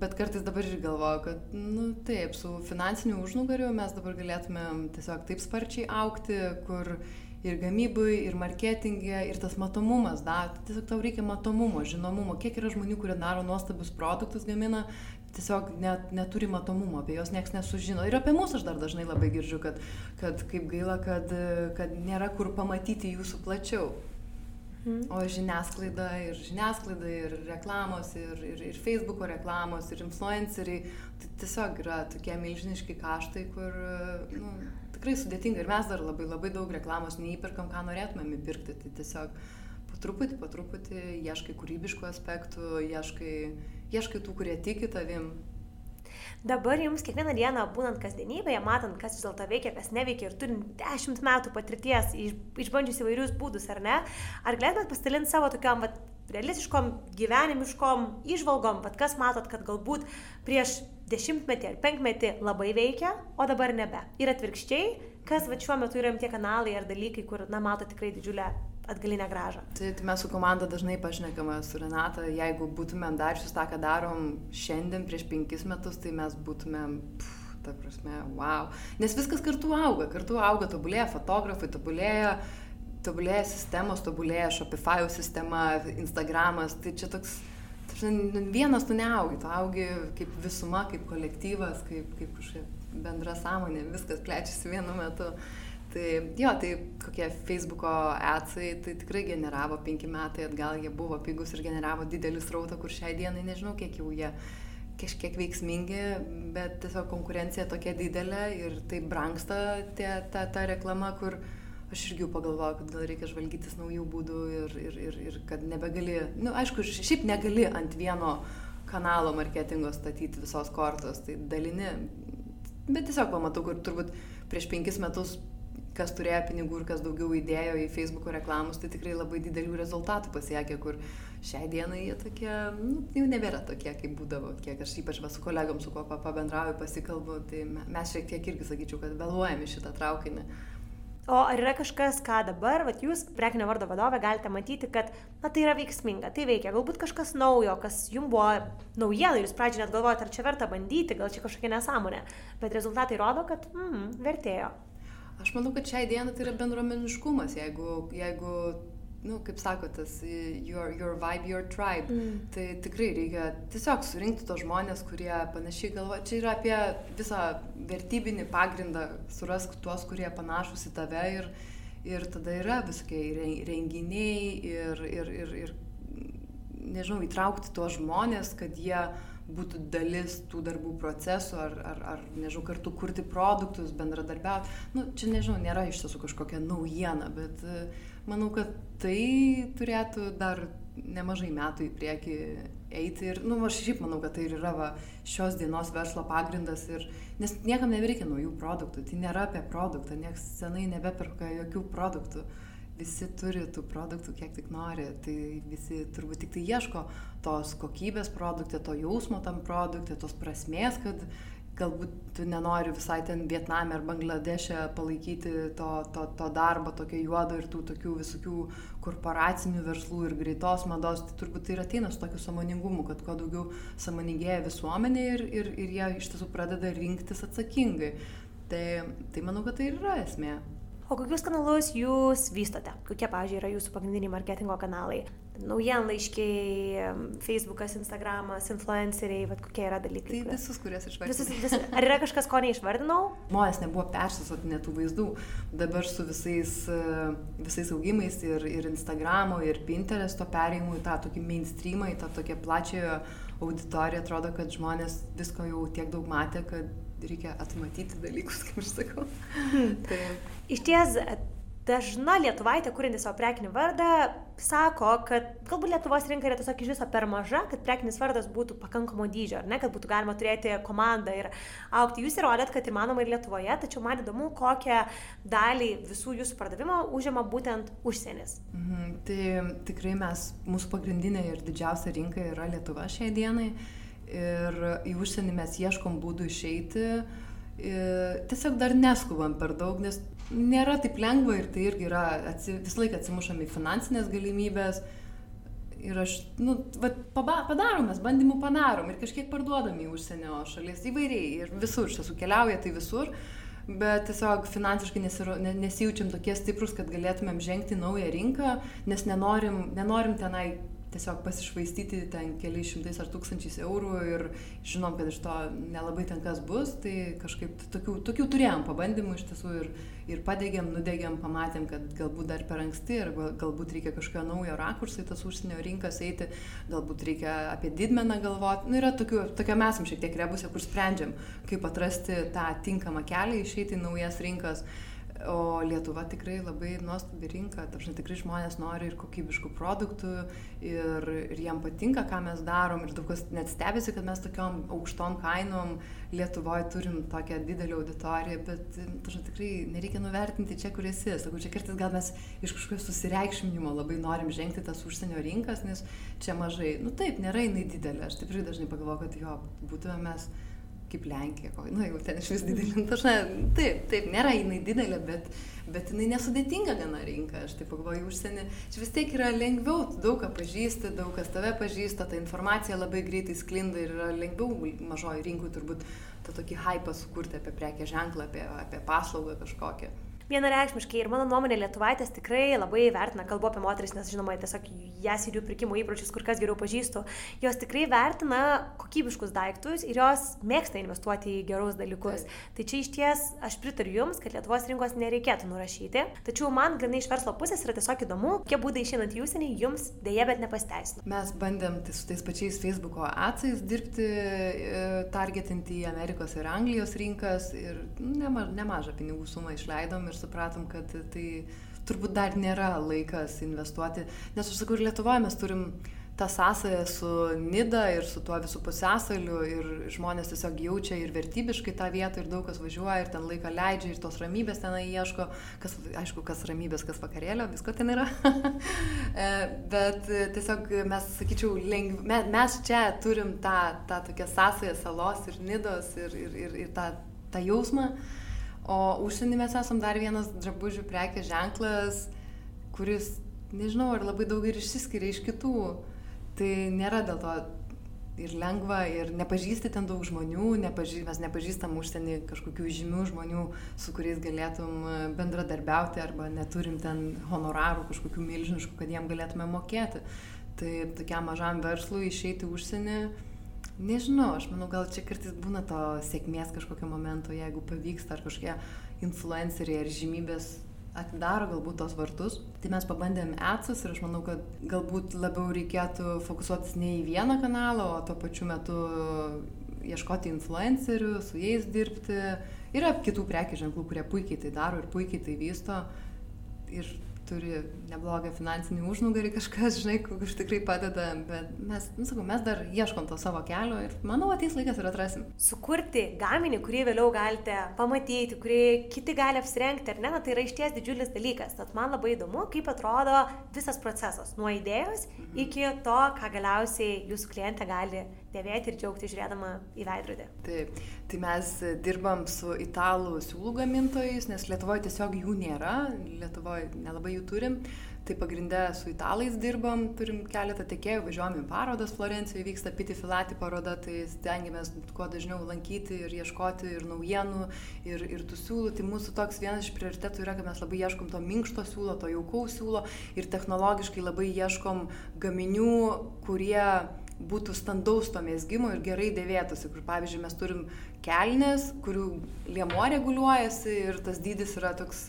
bet kartais dabar ir galvoju, kad, nu taip, su finansiniu užnugariu mes dabar galėtumėm tiesiog taip sparčiai aukti, kur ir gamyboj, ir marketingė, ir tas matomumas, da, tiesiog tau reikia matomumo, žinomumo, kiek yra žmonių, kurie daro nuostabius produktus, gamina, tiesiog net, neturi matomumo, apie juos niekas nesužino. Ir apie mus aš dar dažnai labai girdžiu, kad, kad kaip gaila, kad, kad nėra kur pamatyti jūsų plačiau. Mhm. O žiniasklaida ir žiniasklaida ir reklamos ir, ir, ir Facebook'o reklamos ir influenceriai, tai tiesiog yra tokie milžiniški kaštai, kur nu, tikrai sudėtinga ir mes dar labai labai daug reklamos neįperkam, ką norėtumėm įpirkti. Tai tiesiog po truputį, po truputį ieškai kūrybiškų aspektų, ieškai, ieškai tų, kurie tiki tavim. Dabar jums kiekvieną dieną būnant kasdienybėje, matant, kas vis dėlto veikia, kas neveikia ir turint dešimt metų patirties, išbandžius įvairius būdus, ar ne, ar galėtumėt pasidalinti savo tokiam vat, realistiškom, gyvenimiškom išvalgom, vat, kas matot, kad galbūt prieš dešimtmetį ar penkmetį labai veikia, o dabar nebe. Ir atvirkščiai, kas va šiuo metu yra tie kanalai ar dalykai, kur, na, mato tikrai didžiulę atgalinę gražą. Tai, tai mes su komanda dažnai pašnekame su Renata, jeigu būtumėm darius tą, ką darom šiandien prieš penkis metus, tai mes būtumėm... Pff, ta prasme, wow. Nes viskas kartu auga, kartu auga, tobulėja fotografai, tobulėja, tobulėja sistemos, tobulėja Shopify sistema, Instagramas, tai čia toks vienas tu neaugi, tu augi kaip visuma, kaip kolektyvas, kaip, kaip kažkokia bendra sąmonė, viskas plečiasi vienu metu. Tai jo, tai kokie Facebook'o atsai, tai tikrai generavo penki metai atgal, jie buvo pigus ir generavo didelį srautą, kur šiai dienai nežinau, kiek jau jie kažkiek veiksmingi, bet tiesiog konkurencija tokia didelė ir tai brangsta tie, ta, ta reklama, kur aš irgi pagalvojau, kad gal reikia žvalgytis naujų būdų ir, ir, ir, ir kad nebegali, na, nu, aišku, šiaip negali ant vieno kanalo marketingo statyti visos kortos, tai dalini, bet tiesiog pamatau, kur turbūt prieš penkis metus kas turėjo pinigų ir kas daugiau įdėjo į Facebook'o reklamus, tai tikrai labai didelių rezultatų pasiekė, kur šiai dienai jie tokie, nu, jau nebėra tokie, kaip būdavo, kiek aš ypač va, su kolegom, su kuo pabendrauju, pasikalbu, tai mes šiek tiek irgi sakyčiau, kad vėluojame šitą traukinį. O ar yra kažkas, ką dabar, vat, jūs, prekinio vardo vadovė, galite matyti, kad na, tai yra veiksminga, tai veikia, galbūt kažkas naujo, kas jums buvo naujiena ir jūs pradžioje net galvojate, ar čia verta bandyti, gal čia kažkokia nesąmonė, bet rezultatai rodo, kad mm, vertėjo. Aš manau, kad šiai dienai tai yra bendruomeniškumas, jeigu, jeigu nu, kaip sako, tas your, your vibe, your tribe. Mm. Tai tikrai reikia tiesiog surinkti tos žmonės, kurie panašiai galvoja. Čia yra apie visą vertybinį pagrindą, surask tuos, kurie panašus į tave ir, ir tada yra visokie renginiai ir, ir, ir, ir nežinau, įtraukti tuos žmonės, kad jie būtų dalis tų darbų procesų ar, ar, ar nežinau, kartu kurti produktus, bendradarbiauti. Nu, čia, nežinau, nėra iš tiesų kažkokia naujiena, bet uh, manau, kad tai turėtų dar nemažai metų į priekį eiti ir, nu, aš šiaip manau, kad tai ir yra va, šios dienos verslo pagrindas ir, nes niekam nebereikia naujų produktų, tai nėra apie produktą, niekas senai nebeperka jokių produktų, visi turi tų produktų, kiek tik nori, tai visi turbūt tik tai ieško tos kokybės produkte, to jausmo tam produkte, tos prasmės, kad galbūt tu nenori visai ten Vietname ar Bangladeše palaikyti to, to, to darbo tokio juodo ir tų tokių visokių korporacinių verslų ir greitos mados, tai turbūt tai ir ateina su tokiu samoningumu, kad kuo daugiau samoningėja visuomenė ir, ir, ir jie iš tiesų pradeda rinktis atsakingai. Tai, tai manau, kad tai ir yra esmė. O kokius kanalus jūs vystote? Kokie, pavyzdžiui, yra jūsų pagrindiniai marketingo kanalai? Naujienlaiškiai, Facebookas, Instagramas, influenceriai, vad kokie yra dalykai? Tai visus, kurias išvardinau. Visus, visus. Ar yra kažkas, ko neišvardinau? Žmonės nebuvo persisotinę tų vaizdų. Dabar su visais, visais augimais ir, ir Instagramo, ir Pinteresto perėjimu į tą tokį mainstreamą, į tą tokią plačiąją auditoriją, atrodo, kad žmonės visko jau tiek daug matė, kad reikia atmatyti dalykus, kaip aš sakau. Hmm. tai... Iš ties dažna lietuvaitė, kurinti savo prekinį vardą, sako, kad galbūt Lietuvos rinka yra tiesiog iš viso per maža, kad prekinis vardas būtų pakankamo dydžio, ar ne, kad būtų galima turėti komandą ir aukti. Jūs įrodėt, kad įmanoma ir Lietuvoje, tačiau man įdomu, kokią dalį visų jūsų pardavimo užima būtent užsienis. Mhm, tai tikrai mes, mūsų pagrindinė ir didžiausia rinka yra Lietuva šiai dienai ir į užsienį mes ieškom būdų išeiti. Tiesiog dar neskubam per daug, nes nėra taip lengva ir tai irgi yra, atsi, visą laiką atsimušam į finansinės galimybės. Ir aš, nu, va, padarom, mes bandymų padarom ir kažkiek parduodam į užsienio šalis įvairiai ir visur, iš tiesų keliauja tai visur, bet tiesiog finansiškai nesiro, nesijaučiam tokie stiprus, kad galėtumėm žengti naują rinką, nes nenorim, nenorim tenai tiesiog pasišvaistyti ten keliais šimtais ar tūkstančiais eurų ir žinom, kad iš to nelabai ten kas bus, tai kažkaip tokių, tokių turėjom pabandymų iš tiesų ir, ir padėgiam, nudėgiam, pamatėm, kad galbūt dar per anksti ir galbūt reikia kažkokio naujo rakursai tas užsienio rinkas eiti, galbūt reikia apie didmeną galvoti. Nu, yra tokių, tokia mes esam šiek tiek rebusė, kur sprendžiam, kaip atrasti tą tinkamą kelią išeiti į naujas rinkas. O Lietuva tikrai labai nuostabi rinka, tarsi tikrai žmonės nori ir kokybiškų produktų, ir, ir jiem patinka, ką mes darom, ir daug kas net stebisi, kad mes tokiom aukštom kainom Lietuvoje turim tokią didelę auditoriją, bet tarsi tikrai nereikia nuvertinti čia, kur esi. Sakau, čia kartais gal mes iš kažkokio susireikšminimo labai norim žengti tas užsienio rinkas, nes čia mažai. Nu taip, nėra jinai didelė, aš tikrai dažnai pagalvoju, kad jo, būtume mes kaip Lenkija, ko, nu, jau ten iš vis didelė, nu, tašna, taip, taip, nėra jinai didelė, bet, bet jinai nesudėtinga gana rinka, aš taip pagalvoju, užsienį, čia vis tiek yra lengviau, daug ką pažįsti, daug kas tave pažįsta, ta informacija labai greitai sklinda ir yra lengviau mažoji rinkui turbūt tą tokį hypą sukurti apie prekę ženklą, apie, apie paslaugą kažkokią vienareikšmiškai ir mano nuomonė lietuvaitės tikrai labai vertina, kalbu apie moteris, nes žinoma, tiesiog jas ir jų pirkimo įpročius kur kas geriau pažįstu, jos tikrai vertina kokybiškus daiktus ir jos mėgsta investuoti į gerus dalykus. Tai čia iš ties aš pritariu Jums, kad Lietuvos rinkos nereikėtų nurašyti, tačiau man grinai iš verslo pusės yra tiesiog įdomu, kokie būdai išeinant į užsienį Jums dėja, bet nepasteisino. Mes bandėm tai su tais pačiais Facebook'o atsais dirbti, e, targetinti į Amerikos ir Anglijos rinkas ir nema, nemažą pinigų sumą išleidom ir supratom, kad tai turbūt dar nėra laikas investuoti, nes aš sakau, ir Lietuvoje mes turim tą sąsąją su Nida ir su tuo visų pusėsaliu ir žmonės tiesiog jaučia ir vertybiškai tą vietą ir daug kas važiuoja ir ten laiką leidžia ir tos ramybės tenai ieško, kas, aišku, kas ramybės, kas vakarėlio, visko ten yra. E, bet tiesiog mes, sakyčiau, lengv... mes čia turim tą, tą tokią sąsąją salos ir Nidos ir, ir, ir, ir tą, tą jausmą. O užsienį mes esam dar vienas drabužių prekės ženklas, kuris, nežinau, ar labai daug ir išsiskiria iš kitų. Tai nėra dėl to ir lengva, ir nepažįsti ten daug žmonių, nepažį, mes nepažįstam užsienį kažkokių žymių žmonių, su kuriais galėtum e, bendradarbiauti, arba neturim ten honorarų kažkokių milžiniškų, kad jiem galėtume mokėti. Tai tokiam mažam verslui išeiti užsienį Nežinau, aš manau, gal čia kartais būna to sėkmės kažkokio momento, jeigu pavyksta, ar kažkokie influenceriai ar žymybės atidaro galbūt tos vartus. Tai mes pabandėm atsas ir aš manau, kad galbūt labiau reikėtų fokusuotis ne į vieną kanalą, o tuo pačiu metu ieškoti influencerių, su jais dirbti. Yra kitų prekių ženklų, kurie puikiai tai daro ir puikiai tai vysto. Ir turi neblogą finansinį užnugarį kažkas, žinai, kuris tikrai padeda, bet mes, nu, sakau, mes dar ieškom to savo kelio ir manau, ateis laikas ir atrasim. Sukurti gaminį, kurį vėliau galite pamatyti, kurį kiti gali apsirengti, ar ne, na, tai yra išties didžiulis dalykas. Tad man labai įdomu, kaip atrodo visas procesas, nuo idėjos mhm. iki to, ką galiausiai jūsų klientė gali dėvėti ir džiaugti žiūrėdama į veidrodį. Taip, tai mes dirbam su italų siūlų gamintojais, nes Lietuvoje tiesiog jų nėra, Lietuvoje nelabai jų turim, tai pagrinde su italais dirbam, turim keletą tiekėjų, važiuojam į parodas, Florencijoje vyksta Piti Filati paroda, tai stengiamės kuo dažniau lankyti ir ieškoti ir naujienų, ir, ir tų siūlų. Tai mūsų toks vienas iš prioritetų yra, kad mes labai ieškom to minkšto siūlo, to jaukaus siūlo ir technologiškai labai ieškom gaminių, kurie būtų standaus to mėsgymo ir gerai dėvėtųsi, kur pavyzdžiui mes turim kelnes, kurių liemuo reguliuojasi ir tas dydis yra toks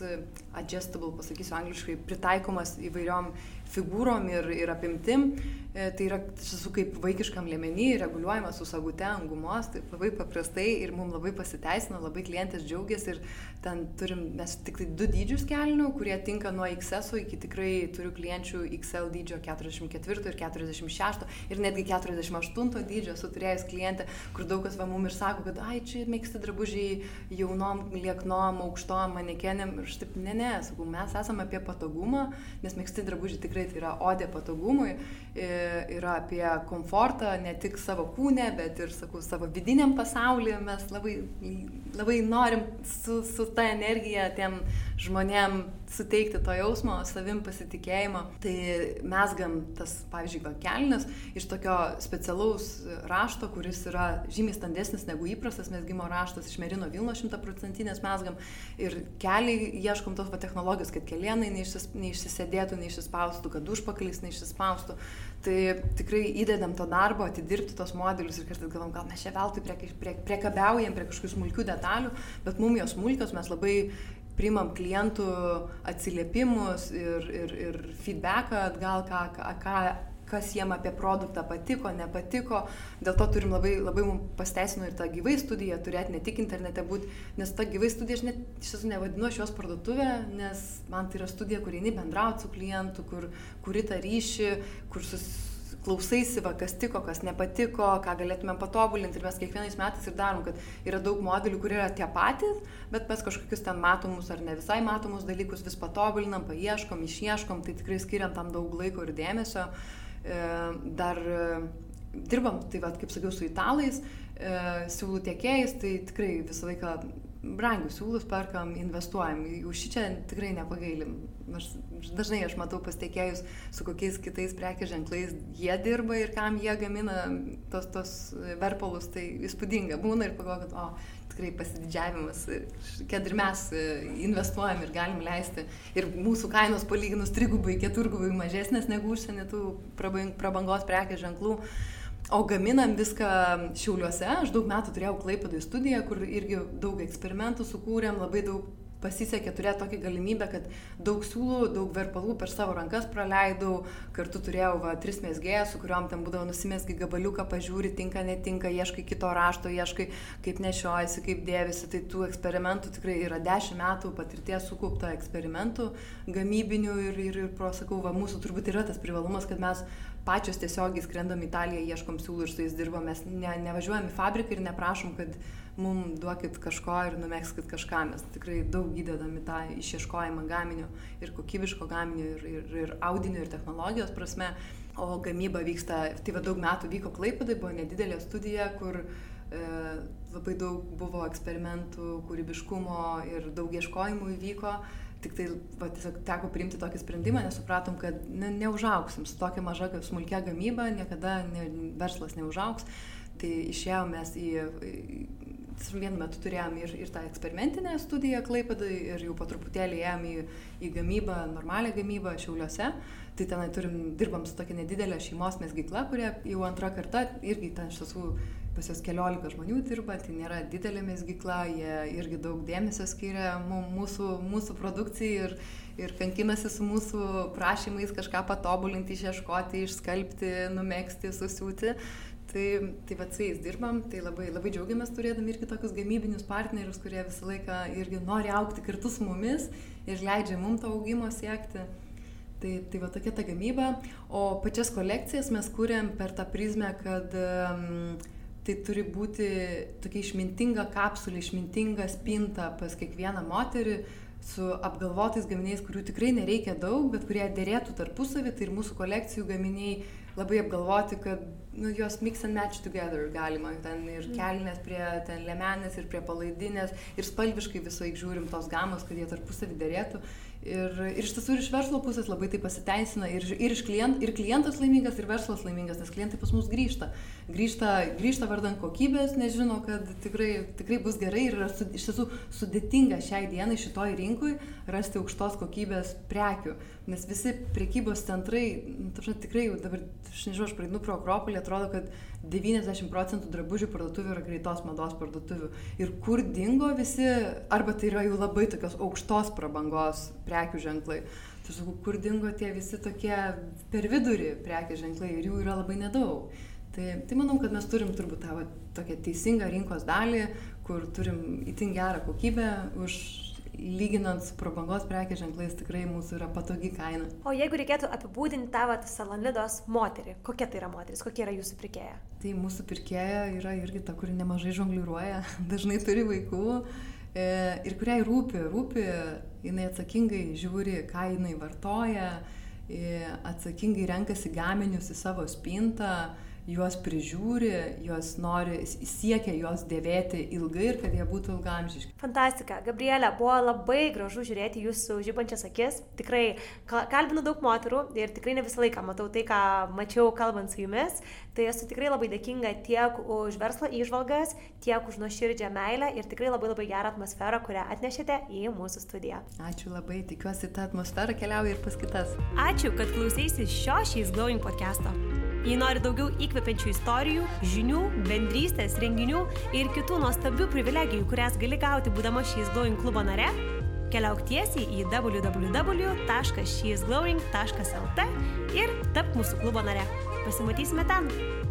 adjustable, pasakysiu angliškai, pritaikomas įvairiom figūrom ir, ir apimtim. E, tai yra su kaip vaikiškam liemenį, reguliuojama su sagute ant gumos, taip labai paprastai ir mums labai pasiteisino, labai klientės džiaugiasi ir ten turim mes tik tai du dydžius kelnių, kurie tinka nuo XS iki tikrai turiu klienčių XL dydžio 44 ir 46 ir netgi 48 dydžio esu turėjęs klientę, kur daug kas va mum ir sako, kad ai čia mėgsti drabužiai jaunom, lieknom, aukštom, manekenėm ir aš taip, ne, ne, sakau, mes esame apie patogumą, nes mėgsti drabužiai tikrai tai yra odė patogumui, yra apie komfortą ne tik savo kūne, bet ir, sakau, savo vidiniam pasaulyje. Mes labai, labai norim su, su ta energija tiem žmonėm suteikti to jausmo, savim pasitikėjimo. Tai mes gam tas, pavyzdžiui, kelnes iš tokio specialaus rašto, kuris yra žymiai standesnis negu įprastas mesgymo raštas, iš merino Vilno šimtaprocentinės mesgam. Ir keliai ieškom tos technologijos, kad kelienai neišsis, neišsisėdėtų, neišsispaustų, kad užpakalis neišsispaustų. Tai tikrai įdedam to darbo, atidirbti tos modelius ir kartais galvom, gal mes čia veltui priekabiaujam prie, prie, prie, prie kažkokių smulkių detalių, bet mums jos smulkios, mes labai priimam klientų atsiliepimus ir, ir, ir feedbacką atgal, ką, ką, kas jiem apie produktą patiko, nepatiko. Dėl to turim labai, labai mums pasteisino ir tą gyvai studiją turėti, ne tik internete būti, nes ta gyvai studija aš net iš tiesų nevadinu šios parduotuvę, nes man tai yra studija, kur eini bendrauti su klientu, kur kuri tą ryšį, kur susitikti klausaisi, va, kas tiko, kas nepatiko, ką galėtumėm patobulinti ir mes kiekvienais metais ir darom, kad yra daug modelių, kurie yra tie patys, bet mes kažkokius ten matomus ar ne visai matomus dalykus vis patobulinam, paieškom, išieškom, tai tikrai skiriam tam daug laiko ir dėmesio. E, dar e, dirbam, tai va, kaip sakiau, su italais, e, siūlų tiekėjais, tai tikrai visą laiką brangius siūlus perkam, investuojam, už šį čia tikrai nepagailim. Aš, dažnai aš matau pasiekėjus, su kokiais kitais prekės ženklais jie dirba ir kam jie gamina tos, tos verpalus, tai įspūdinga būna ir pagalvoju, kad, o, tikrai pasididžiavimas, kad ir mes investuojam ir galim leisti. Ir mūsų kainos palyginus trigubai, keturgubai mažesnės negu užsienio tų prabangos prekės ženklų. O gaminam viską Šiauliuose. Aš daug metų turėjau Klaipėdai studiją, kur irgi daug eksperimentų sukūrėm, labai daug pasisekė turėti tokią galimybę, kad daug siūlų, daug verpalų per savo rankas praleidau, kartu turėjau va, tris mesgėjas, su kuriuom ten būdavo nusimesgi gabaliuką, pažiūri, tinka, netinka, ieškai kito rašto, ieškai, kaip nešiojasi, kaip dėvisi. Tai tų eksperimentų tikrai yra dešimt metų patirties sukaupta eksperimentų gamybinių ir, ir, ir pro, sakau, va, mūsų turbūt yra tas privalumas, kad mes pačios tiesiogiai skrendam į Italiją, ieškom siūlų ir su jais dirbam, mes ne, nevažiuojam į fabriką ir neprašom, kad mum duokit kažko ir numėgskit kažką, mes tikrai daug įdedam į tą išieškojimą gaminio ir kokybiško gaminio ir, ir, ir audinio ir technologijos prasme, o gamyba vyksta, tai va daug metų vyko Klaipėdai, buvo nedidelė studija, kur e, labai daug buvo eksperimentų, kūrybiškumo ir daug ieškojimų įvyko. Tik tai va, tiesiog teko priimti tokį sprendimą, nes supratom, kad ne, neužauksim su tokia maža kaip smulkia gamyba, niekada ne, verslas neužauks. Tai išėjom mes į, vienu metu turėjom ir, ir tą eksperimentinę studiją Klaipėdai ir jau po truputėlį ėjom į, į gamybą, normalią gamybą Šiauliuose. Tai tenai turim, dirbam su tokia nedidelė šeimos mesgykla, kurie jau antrą kartą irgi ten iš tiesų pas jos keliolika žmonių dirba, tai nėra didelė mesgykla, jie irgi daug dėmesio skiria mūsų, mūsų produkcijai ir, ir kankinasi su mūsų prašymais kažką patobulinti, išieškoti, išskalbti, numėgsti, susiūti. Tai, tai va, su jais dirbam, tai labai, labai džiaugiamės turėdami irgi tokius gamybinius partnerius, kurie visą laiką irgi nori aukti kartu su mumis ir leidžia mums to augimo siekti. Tai, tai va tokia ta gamyba. O pačias kolekcijas mes kūrėm per tą prizmę, kad um, tai turi būti tokia išmintinga kapsulė, išmintinga spinta pas kiekvieną moterį su apgalvotais gaminiais, kurių tikrai nereikia daug, bet kurie dėrėtų tarpusavį, tai ir mūsų kolekcijų gaminiai labai apgalvoti, kad nu, juos mix and match together galima. Ten ir mm. kelnes prie ten lemenės, ir prie palaidinės, ir spalviškai visai žiūrim tos gamos, kad jie tarpusavį dėrėtų. Ir, ir iš tiesų ir iš verslo pusės labai tai pasiteisina. Ir, ir, klient, ir klientas laimingas, ir verslas laimingas, nes klientai pas mus grįžta. Grįžta, grįžta vardant kokybės, nes žino, kad tikrai, tikrai bus gerai ir yra su, iš tiesų sudėtinga šiai dienai šitoj rinkui rasti aukštos kokybės prekių. Nes visi priekybos centrai, nu, tašai, tikrai dabar, aš nežinau, aš praeinu pro Akropolį, atrodo, kad 90 procentų drabužių parduotuvių yra greitos mados parduotuvių. Ir kur dingo visi, arba tai yra jau labai tokios aukštos prabangos prekių ženklai. Tai sakau, kur dingo tie visi tokie per vidurį prekių ženklai ir jų yra labai nedaug. Tai, tai manau, kad mes turim turbūt tą va, tokią teisingą rinkos dalį, kur turim itin gerą kokybę už lyginant su prabangos prekės ženklais tikrai mūsų yra patogi kaina. O jeigu reikėtų apibūdinti tavo salonidos moterį, kokia tai yra moteris, kokia yra jūsų pirkėja? Tai mūsų pirkėja yra irgi ta, kuri nemažai žongliruoja, dažnai turi vaikų e, ir kuriai rūpi, rūpi, jinai atsakingai žiūri, ką jinai vartoja, e, atsakingai renkasi gaminius į savo spintą juos prižiūri, juos nori, siekia juos dėvėti ilgai ir kad jie būtų ilgamžiški. Fantastika. Gabrielė, buvo labai gražu žiūrėti jūsų žybančias akis. Tikrai kalbinu daug moterų ir tikrai ne visą laiką matau tai, ką mačiau kalbant su jumis. Tai esu tikrai labai dėkinga tiek už verslo išvalgas, tiek už nuoširdžią meilę ir tikrai labai labai gerą atmosferą, kurią atnešėte į mūsų studiją. Ačiū labai, tikiuosi, ta atmosfera keliauja ir pas kitas. Ačiū, kad klausėsi šio šiais Glowing podcast'o. Jei nori daugiau įkvepiančių istorijų, žinių, bendrystės, renginių ir kitų nuostabių privilegijų, kurias gali gauti būdama šiais Glowing klubo nare, keliauk tiesiai į www.sheisglowing.lt ir tapk mūsų klubo nare. Pasimatysime ten.